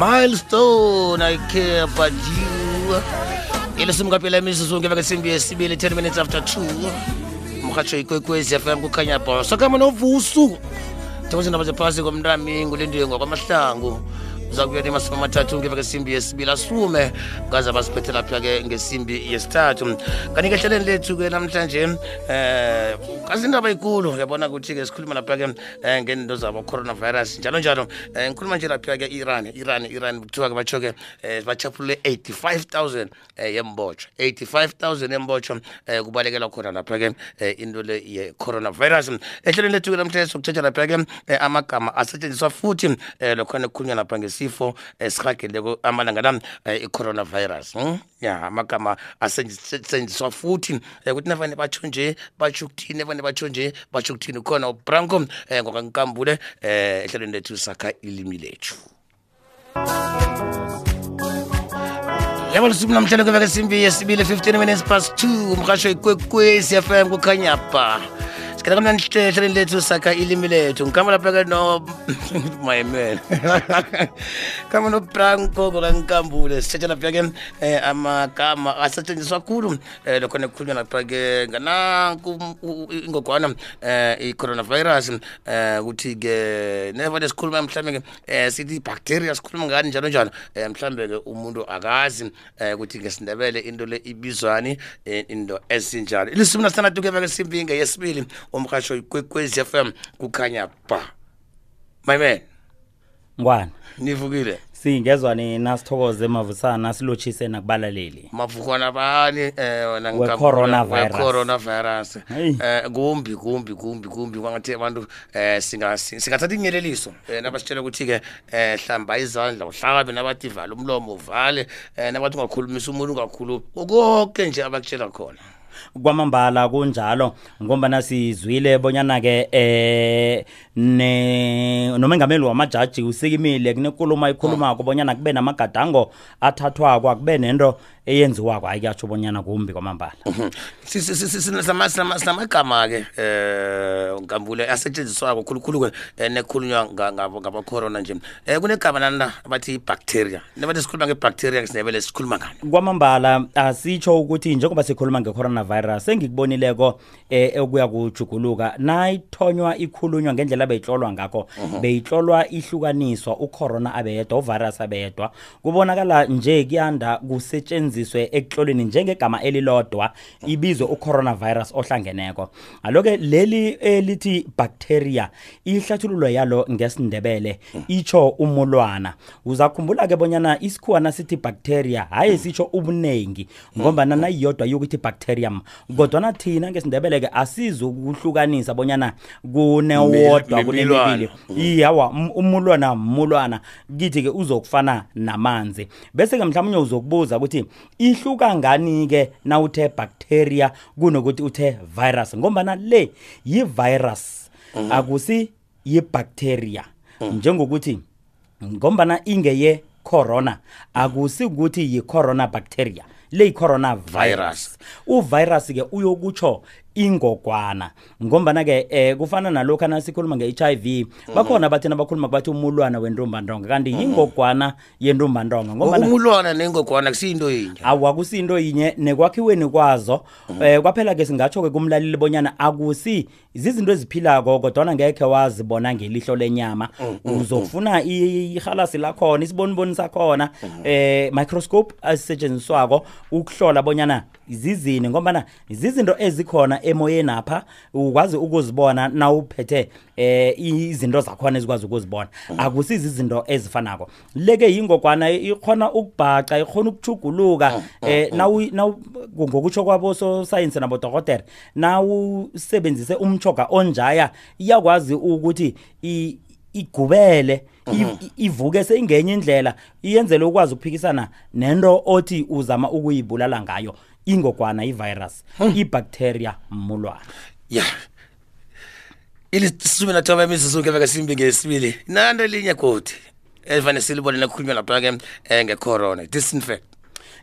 milestone i care about you e le semoka pele ya mesosong ke baka sembi esibele 10 minutes after 2 mrhatsho ikwekwezi fm kukhanya bho sakamana uvusu tewazindaba zephasi komntami ngulindiwe ngwakwamahlangu zakuya nemasumi amathathu ngeva ngesimbi yesibili asume ngaze abasiphethe lapha ke ngesimbi yesithathu kanike ehleleni lethu ke namhlanje um kazindaba ikulu yabona ukuthi ke sikhuluma lapha ke um ngeento zabo coronavirus njalo njalo um ngikhuluma nje laphiwa ke iran iran iran kuthiwa ke batsho ke um bachaphulule 85000 um yembotshwa 85000 yembotshwa um kubalekelwa khona lapha ke into le ye-coronavirus ehlelweni lethu ke namhlanje sokuthetha lapha ke amagama asetshenziswa futhi um lokhona kukhulunywa lapha ngesifo um sihageleko amalanga la i-coronavirus hmm? ya amagama asetshenziswa futhi eh, ukuthi navane batsho nje batsho ukuthini navane batsho nje batsho ukuthini ukhona ubranko um eh, ngokangikambule um eh, ehlelweni lethu sakha ilimi lethu yabo lusuku namhlanje kubeka isimbi yesibili 15 minutes past 2 umhasho ikwekwezi fm kukhanya ba sikhala kamnandi ehlelweni lethu sakha ilimi lethu ngikamba lapha ke no mayemele kama nopranko kulankambulo sithetshela pake um amagama asetshenziswa khulu um lokho nekukhulunywa napake ngananku ingogwana um i-coronavirus um ukuthi-ke neva lesikhuluma mhlawumbe-ke um sithi i-bacteria sikhuluma ngani njalo njalo um mhlawumbe-ke umuntu akazi um ukuthi ngesindebele into le ibizwani um into ezinjalo ilisumi nasithandathu kebeke simpinge yesibili umhasho ikwekwezi f m kukhanya ba my man ngwana nivukile singezwa nina sithokoze mavusana silotshise nakubalaleli mavukwana bani eh wena We ngikabula- coronavirus. we coronavirus Hey. eh kumbi kumbi kumbi kumbi kwangathi abantu eh singa si- singathatha inyeleliso eh nabasitshela ukuthi ke eh hlamba izandla uhlabe nabathi vala umlomo uvale eh nabathi ungakhulumisa umuntu ungakhulumi konke nje abakutshela khona kwamambala kunjalo ngombana sizwile bonyana-ke eh ne nomengameli wamajaji usikimile kunekulumo ayikhulumako bonyana kube namagadango athathwako akube nento eyenziwako hayi kuyatsho bonyana kumbi kwamambala Mhm. Si- si- si- si- sina- sinama- sinama- sinamagama-ke um ngambule asetshenziswako khulukhulu-ke um nekhulunywa nga- ngabo- ngabocorona nje um kunegama nanina abathi ibacteria nebathi sikhuluma ngebacteria ngesindebele sikhuluma ngani kwamambala asitsho ukuthi njengoba sikhuluma nge-coronavirus engikubonileko eh okuya kujuguluka nayithonywa ikhulunywa ngendlela beyitlolwa ngakho mhm. beyitlolwa ihlukaniswa ucorona abeyedwa uvirus abeyedwa kubonakala nje kuyanda kusetshenziswe ekuhloleni njengegama elilodwa ibizwe ucoronavirus ohlangeneko aloke leli elithi bacteria ihlathululo yalo ngesindebele mhm. itsho umulwana uzakhumbula ke bonyana isikhuwa nasithi bacteria hayi mhm. sitsho ubuningi ngombana nayiyodwa yokuthi bacterium kodwana thina ngesindebeleke asizi ukuhlukanisa bonyana kunewodwa kunemibili iyawa umulwana mulwana kithi-ke uzokufana namanzi bese-ke mhlawumunye uzokubuza ukuthi ihluka ngani-ke nawuthe bacteria kunokuthi uthe virus ngombana le yi-virus mhm. akusi yebacteria mm. njengokuthi ngombana ingeye corona akusi ukuthi yicorona bacteria le yicorona virus uvirus ke uyokutsho ingogwana ngombana ke eh kufana nalokho nasikhuluma ngeHIV bakhona bathina bakhuluma bathi umulwana wentombandonga kanti mm-hmm. yingogwana yentombandonga ngombana umulwana nengogwana kusinto yinye awu akusinto yinye nekwakhiweni kwazo mm-hmm. eh kwaphela ke singatsho ke kumlaleli bonyana akusi zizinto eziphilako kodwana ngekhe wazibona ngelihlo lenyama mm, mm, mm. uzofuna ihalasi lakhona isiboniboni sakhona eh microscope asisetshenziswako ukuhlola bonyana zizini ngombana zizinto ezikhona emoyeni apha ukwazi ukuzibona nawuphethe eh izinto zakhona ezikwazi ukuzibona akusizi izinto ezifanako leke yingogwana ikhona ukubhaca ikhona ukuchuguluka mm, mm, eh mm. nawu nawu ngokutsho kwabo so science nabo dokotela nawu sebenzise umchoga onjaya iyakwazi ukuthi igubele mm-hmm. ivuke seyingenye indlela iyenzele ukwazi ukuphikisana nento othi uzama ukuyibulala ngayo ingogwana ivirus hmm. ibacteria mulwana yeah ilisumi nathoba imizuzu ngeveke simbi ngesibili nanto elinye godi elivane silibone nakukhulunywa lapha ke eh, ngecorona disinfect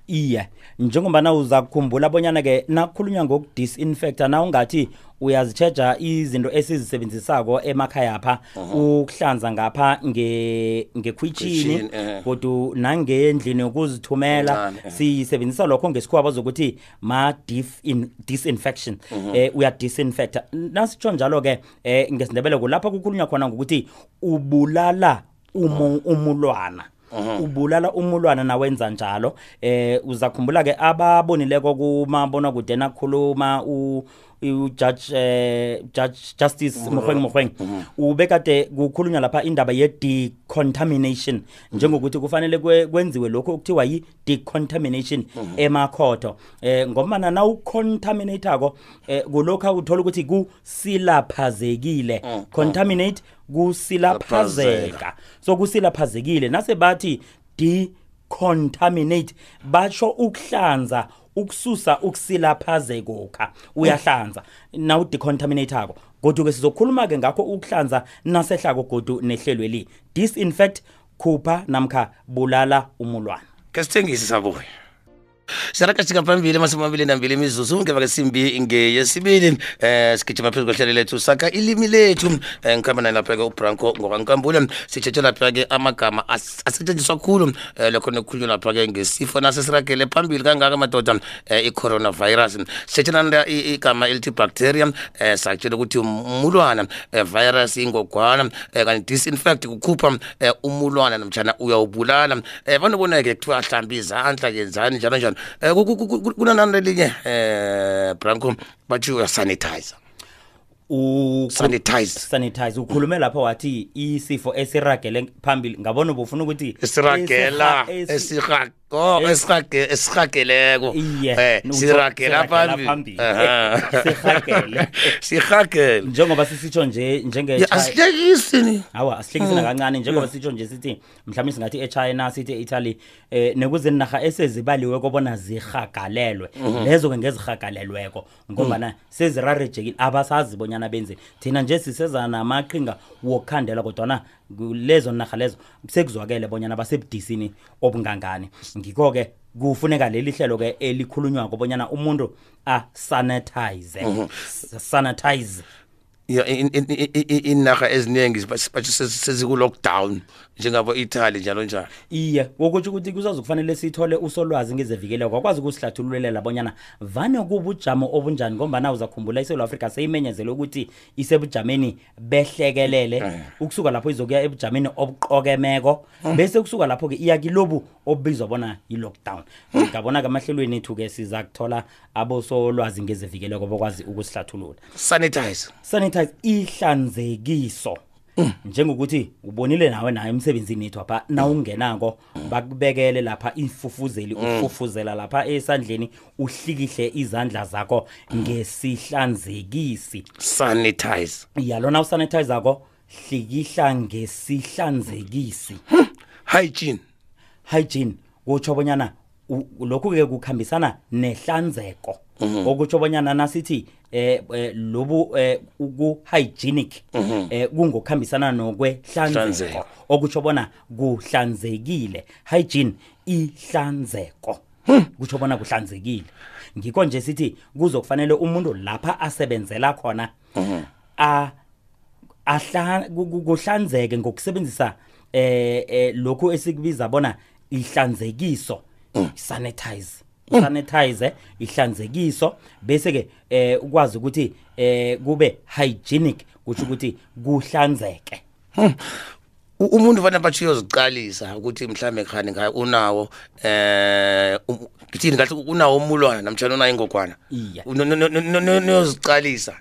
iye njengombana uza kukhumbula bonyana-ke nakukhulunywa ngokudisinfecta na ungathi uyazitsheja izinto esizisebenzisako emakhaya pha ukuhlanza ngapha nge- ngekhwitshini Khwitjhini, eh. godu nangendlini yokuzithumela Encane, eh. sisebenzisa lokho ngesikhwaba zokuthi ma dif in disinfection mm -hmm. eh uya disinfect nasitsho njalo ke eh ngesindebele kulapha kukhulunywa khona ngokuthi ubulala umu, umulwana Mhm. ubulala umulwana nawenza njalo eh uzakhumbula ke ababonileko kumabona kude nakhuluma u ujudge eh judge justice Mogoeng Mogoeng ubekade kukhulunywa lapha indaba ye decontamination njengokuthi kufanele kwe- kwenziwe lokho okuthiwa yi decontamination emakhotho eh ngomana na ucontaminatako eh kulokha uthola ukuthi kusilaphazekile contaminate kusilaphazeka so kusilaphazekile nase bathi decontaminate basho ukuhlanza ukususa ukusilaphazekokha uyahlanza na udecontaminatako godu-ke sizokhuluma-ke ngakho ukuhlanza nasehlako godu nehlelweli disinfect khupha namkha bulala umulwana ke sithengisi sabuya sirakashika phambili masumi amabili nambili imizuzu ngeva kesimbi ngeyesibili eh sigijima phezu kwehlelo lethu saka ilimi lethu eh, ngikhamba naye lapha-ke ubranco ngokwankambule sitshetshe lapha-ke amagama as asetshenziswa khulu um lokho nokukhulunywa lapha-ke ngesifo nase siragele phambili kangaka madoda um i-coronavirus um sitshetshelana igama elithi bacteria um sakutshela ukuthi umulwana um virus ingogwana um kanti disinfect kukhupha um umulwana nomtshana uyawubulala um banobona-ke kuthiwa hlambe izandla kenzani njalo njalo um kunanani lelinye um branco bathi uyasanitizer sanitize sanitize ukhulume lapha wathi isifo esiragele phambili ngabona ubufuna ukuthi esiragela esirag Oh esirage esirageleko. Eh siragela phambili. Siragele. Siragele. Njengoba sisitsho nje njenge China. Asihlekisi ni. Hawa asihlekisi mm. kancane njengoba mm. sitsho nje sithi mhlawumbe singathi eChina sithi eItaly eh nekuzinaga esezibaliwe kobona zihagalelwe. Mm-hmm. Lezo ke ngezihagalelweko. ngombana hmm. sezirarejekile abasazi bonyana benze thina nje siseza namaqhinga wokukhandela kodwana lezo narha lezo sekuzwakele bonyana basebudisini obungangani ngikho-ke kufuneka leli hlelo ke elikhulunywako bonyana umuntu asanitize mhm. sanitize inarha eziningi sezikulockdown njengabo italy njalo njalo iye kokutsho ukuthi kusazokufanele sithole usolwazi ngezevikeleko akwazi ukusihlathululela bonyana vane kubujamo obunjani ngombana uzakhumbula isewula afrika seyimenyezele ukuthi isebujameni behlekelele eh. ukusuka lapho izokuya ebujameni obuqokemeko hmm. bese kusuka lapho-ke iya kilobu obubizwa bona yi-lockdown hmm. ngabona-ke amahlelweni ethu-ke siza kuthola abosolwazi ngezivikeleko bakwazi ukusihlathulula sanitize sanitize ihlanzekiso mm. njengokuthi ubonile nawe nayo emsebenzini yethu apha nawungenako mm. bakubekele lapha ifufuzeli mm. ufufuzela lapha esandleni uhlikihle izandla zakho ngesihlanzekisi sanitize yalona usanitizako hlikihla ngesihlanzekisi hygiene hygiene kutsho bonyana u- lokhu-ke kukhambisana nehlanzeko Mhm. okutsho bonyana nasithi eh eh, lobu eh, uku-hygienic Mhm. eh kungokuhambisana nokwehlanzeko Hlanzeko. okutsho bona kuhlanzekile hygiene ihlanzeko Hmm. kutsho bona kuhlanzekile ngikho nje sithi kuzokufanele umuntu lapha asebenzela khona mhm. a ahla kuhlanzeke ngokusebenzisa eh, eh lokho esikubiza bona ihlanzekiso mm. sanitize mm. sanitize ihlanzekiso bese ke eh ukwazi ukuthi eh kube hygienic kusho ukuthi kuhlanzeke hmm. umuntu vane batsho uyoziqalisa ukuthi mhlawumbe khani ngayo unawo eh um, ngithini ngathi unawo umulwana namtshana unayo ingogwana niyoziqalisa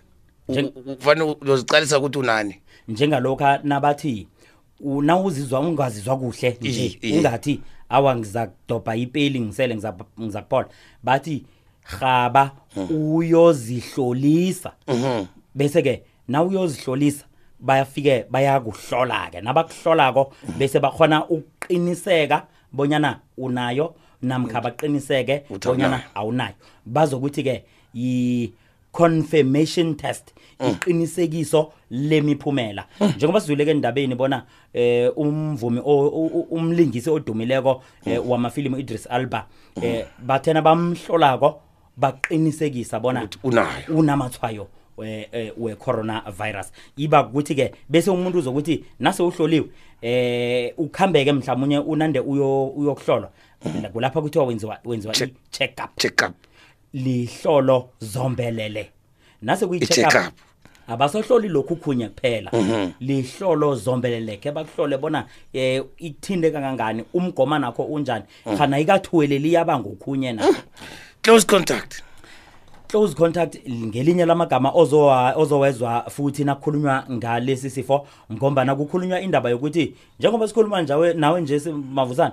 vane uyoziqalisa ukuthi unani njengalokha nabathi nawuzizwa ungazizwa kuhle nje ungathi awa ngizakudobha ipeli ngisele ngizakuphola bathi rhaba hmm. uyozihlolisa mhm. bese-ke na uyozihlolisa bayafike bayakuhlola-ke nabakuhlolako bese bakhona ukuqiniseka bonyana unayo namkha baqiniseke bonyana awunayo bazokuthi-ke yi-confirmation test hmm. iqinisekiso lemiphumela hmm. njengoba sizwileke endabeni bona eh umvumi umlingisi odumileko eh, hmm. wamafilimu idris alba eh bathena bamhlolako baqinisekisa bona ukuthi unayo unamatshwayo we- eh, we-coronavirus yiba kuthi-ke bese umuntu uzokuthi nase uhloliwe eh ukhambeke mhlawumunye unande uyo- uyokuhlolwa kulapha kuthiwa wenziwa wenziwa i-check up check up lihlolo zombelele nase I-check kuyi-check up up. abasohloli lokhu khunye kuphela Mhm. lihlolo zombeleleke bakuhlole bona um ikuthinte kangangani umgoma nakho unjani Mm. khana ikathuweleli yaba ngokhunye na close contact close contact ngelinye lamagama ozowa- ozowezwa futhi nakukhulunywa ngalesi sifo ngombana kukhulunywa indaba yokuthi njengoba sikhuluma njawe nawe nje si- mavusana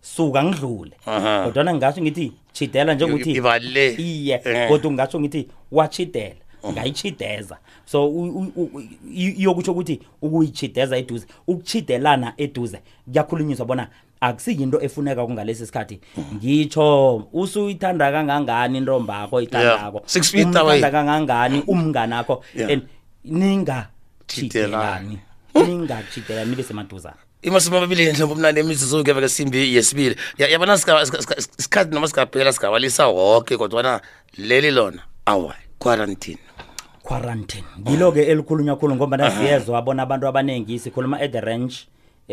suka ngidlule Aha. kodwana ngingasho ngithi chidela njengokuthi Iba le. iye Eh. kodwa ngingasho ngithi wachidela ngayichideza so u- u- u- u- i- iyokutsho ukuthi ukuyichideza eduze ukuchidelana eduze kuyakhulunyiswa bona akusiyinto efuneka kungalesi sikhathi ngitsho usuyithanda kangangani intombakho ithandako Yeah. Six feet away. umthanda kangangani umngane akho Yeah. and ningachidelani ningachidelani nibe semaduzana imasumi amabili ngenhla ngobunane imizuzu kuyaveka simbi yesibili Ya- yabona sigaba- sika- sika- isikhathi noma sigabhela sigawalisa woke kodwana leli lona awa quarantine quarantine ngilo-ke elikhulunywa khulu ngombana siyezwa bona abantu abaningi sikhuluma at the ranch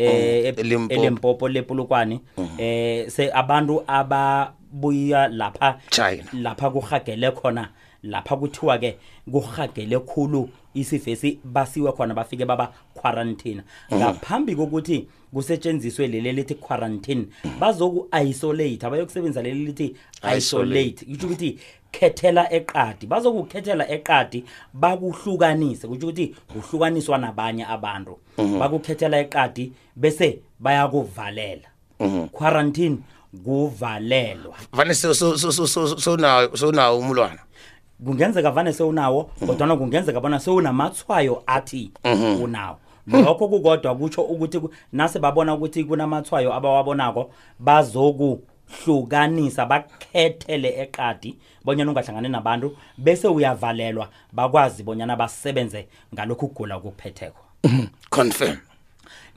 Oh, eh, ep- eLimpopo. Mhm. elimpopo lepulukwane eh se abantu ababuya lapha China. lapha kurhagele khona lapha kuthiwa-ke kurhagele khulu isifesi basiwe khona bafike baba quarantine mm. ngaphambi kokuthi kusetshenziswe leli elithi quarantine bazoku isolate abayokusebenzisa leli lithi isolate kusho ukuthi khethela eqadi bazokukhethela eqadi bakuhlukanise kusho ukuthi uhlukaniswa nabanye abantu mm-hmm. bakukhethela eqadi bese bayakuvalela Mhm. quarantine kuvalelwa vane so- so- so- so- so- sowunawo sowunawo umulwana kungenzeka vane sewunawo kodwana kungenzeka bona sewunamatshwayo athi unawo lokho kukodwa kutsho ukuthi ku- nase babona ukuthi kunamatshwayo abawabonako bazokuhlukanisa bakhethele eqadi bonyana ungahlangani nabantu bese uyavalelwa bakwazi bonyana basebenze ngalokhu kugula okuphetheko confirm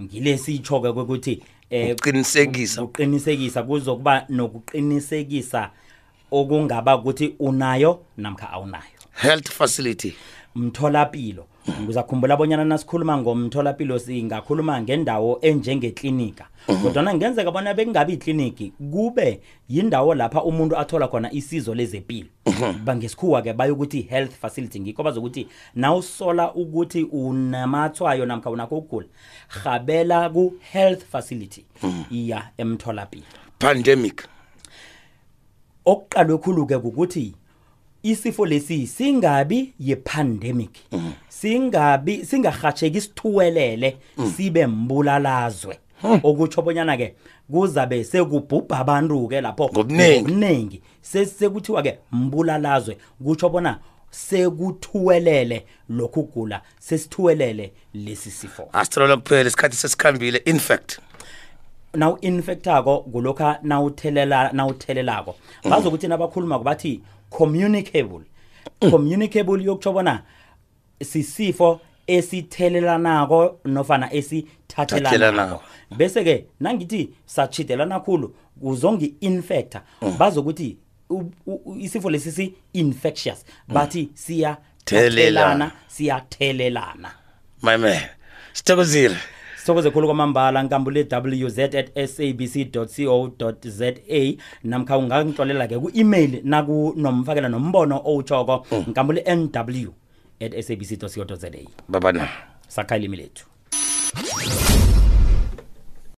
ngilesi itshoke ukuthi eh uqinisekisa uqinisekisa kuzokuba nokuqinisekisa okungaba ukuthi unayo namkha awunayo health facility mtholapilo ngizakhumbula abonyana nasikhuluma ngomtholapilo singakhuluma ngendawo enjengeklinika mhm. kodwana ngenzeka bona bekungabi ikliniki kube yindawo lapha umuntu athola khona isizo lezepilo bangesikhuwa-ke bayokuthi health facility ngikho bazokuthi nawusola ukuthi unamathwayo namkha unakho ukugula rhabela ku-health facility iya emtholapilo pandemic okuqalwe khulu-ke kukuthi isifo lesi singabi ye-pandemic singabi singarhatsheki sithuwelele sibe mbulalazwe Hmm. okutsho bonyana ke kuzabe sekubhubha abantu ke lapho Ngobunengi. ngobunengi Se- sekuthiwa ke mbulalazwe kutsho bona sekuthuwelele lokhu kugula sesithuwelele lesi sifo asitholana kuphela isikhathi sesikhambile in fact nawu-infectako kulokha nawuthelela nawuthelelako bazokuthi nabakhulumako bathi communicable communicable yokutsho bona sisifo esithelelanako nofana esithathelanako bese-ke nangithi satshitelana khulu kuzongi-infecta mm. bazokuthi isifo lesi si-infectious bathi mm. siyathelelana siyathelelana my man sithokozile sithokoze khulu kwamambala nkambule wz at sabc co za namkha ungangitlolela-ke ku-email nakunomfakela nombono owutshoko mm. nkambule nw at sabc co za babana sakha ilimi lethu